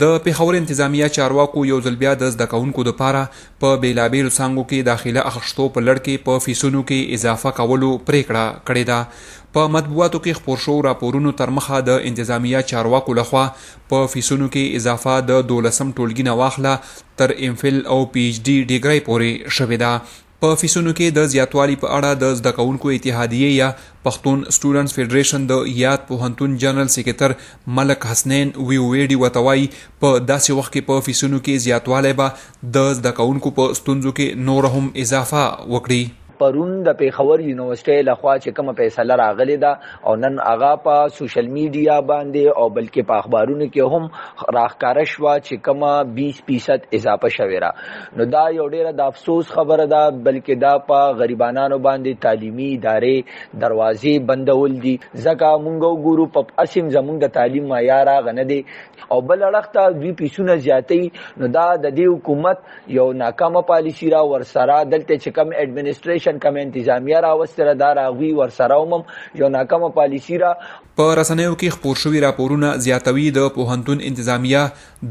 د پېښور انتظامیه چارواکو یو ځل بیا د زده کوونکو لپاره په بېلابېلو څانګو کې داخله اخښتو په لړ کې په فیسونو کې اضافه کولو پرېکړه کړې ده. په مطبوعاتو کې خپور شوو راپورونو ترمخه د انتظامیه چارواکو له خوا په فیسونو کې اضافه د دولسم ټولګي نه واخله تر ایم فل او پي اېچ ډي ډېګرۍ پورې شوې ده. په فیسونو کې د زیاتوالي په اړه د زده کوونکو اتحادیې یا پښتون سټوډنټس فیډریشن د یاد پوهنتون جنرال سیکرتر ملک حسنین ویوې ډیوه ته وایي، په داسې وخت کې په فیسونو کې زیاتوالی به د زده کوونکو په ستونزو کې نوره هم اضافه وکړي. پرون د پېښور یونیورسټۍ لخوا چې کومه فیصله راغلې ده او نن هغه په سوشل میډیا باندې او بلکې په اخبارونو کې هم راخکاره شوه چې کومه 20 فیصد اضافه شوې را نو دا یو ډیره د افسوس خبره ده بلکې دا په غریبانو باندې تعلیمي ادارې دروازې بندول دي ځکه مونږ وګورو په اسیم زمونږ د تعلیم معیار غنه دي او بل اړخ ته دوی پیسونه زیاتې نو دا د دې حکومت یو ناکامه پالیسی را ورسره دلته چې کم اډمنستریشن کم انتظامیه را وستره دا راغوي ورسره هم یو ناکامه پالیسی را په رسنیو کې خپور شوي راپورونه زیاتوي د پوهنتون انتظامیه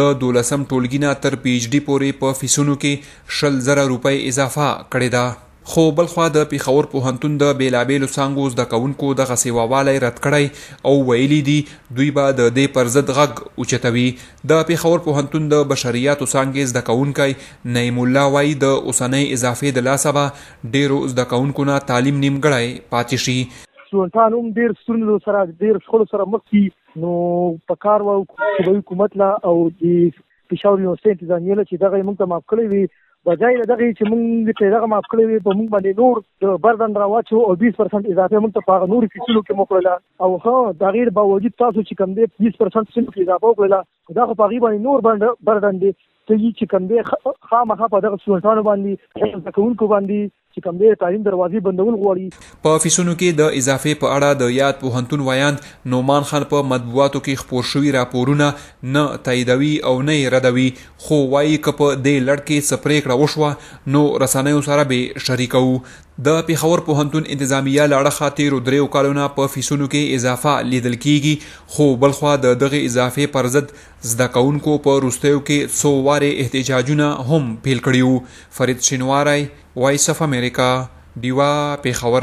د دولسم ټولګي نه تر پي ایچ ډي پورې په فیسونو کې شل زره روپۍ اضافه کړې ده. خو بل خوا د پېښور پوهنتون د بېلابېلو څانګو زده کوونکو دغه سېواوالی رد کړی او ویلي دي دوی به د دې پر ضد غږ اوچتوي. د پېښور پوهنتون د بشریاتو څانګې زده کوونکی نعیم الله وايي د اوسنۍ اضافې د لاسه به ډېرو زده کوونکو نه تعلیم نیمګړی پاتې شي. سټوډنټان هم ډېر ستونزو سره ډېر شخړو سره مخ دي نو په کار وه صوبايي حکومت له او د پېښور یونیورسټۍ انتظامیې له چې دغه یې موږ ته معاف کړی وی بجای له دغه چې موږ ته دغه معاف کړی وي په موږ باندې نور د بردن راواچو او 20% اضافه موږ ته په هغه نور فیصلو کې موکړله او خو دا غیر باوجود تاسو چې کم دی 20% سیمو کې اضافه وکړله دا خو په هغه باندې نور بردن دی ته چې کم دی خامخا په دغه سټوډنټانو باندې زده کوونکو باندې چې کوم دی د تعلیم دروازې بندول غواړي. په فیسونو کې د اضافې په اړه د یاد پوهنتون ویاند نعمان خان په مطبوعاتو کې خپور شوي راپورونه نه تاییدوي او نه یې ردوي، خو وايي که په دې لړ کې څه پرېکړه وشوه نو رسنیو سره به یې شریکوو. د پېښور پوهنتون انتظامیه له اړخه تېرو درېیو کالو نه په فیسونو کې اضافه لیدل کېږي، خو بلخوا د دغې اضافې پر ضد زده کوونکو په وروستیو کې څو وارې احتجاجونه هم پیل کړي وو. فرید شینواری، وایس اف امریکا، ډیوه، پېښور.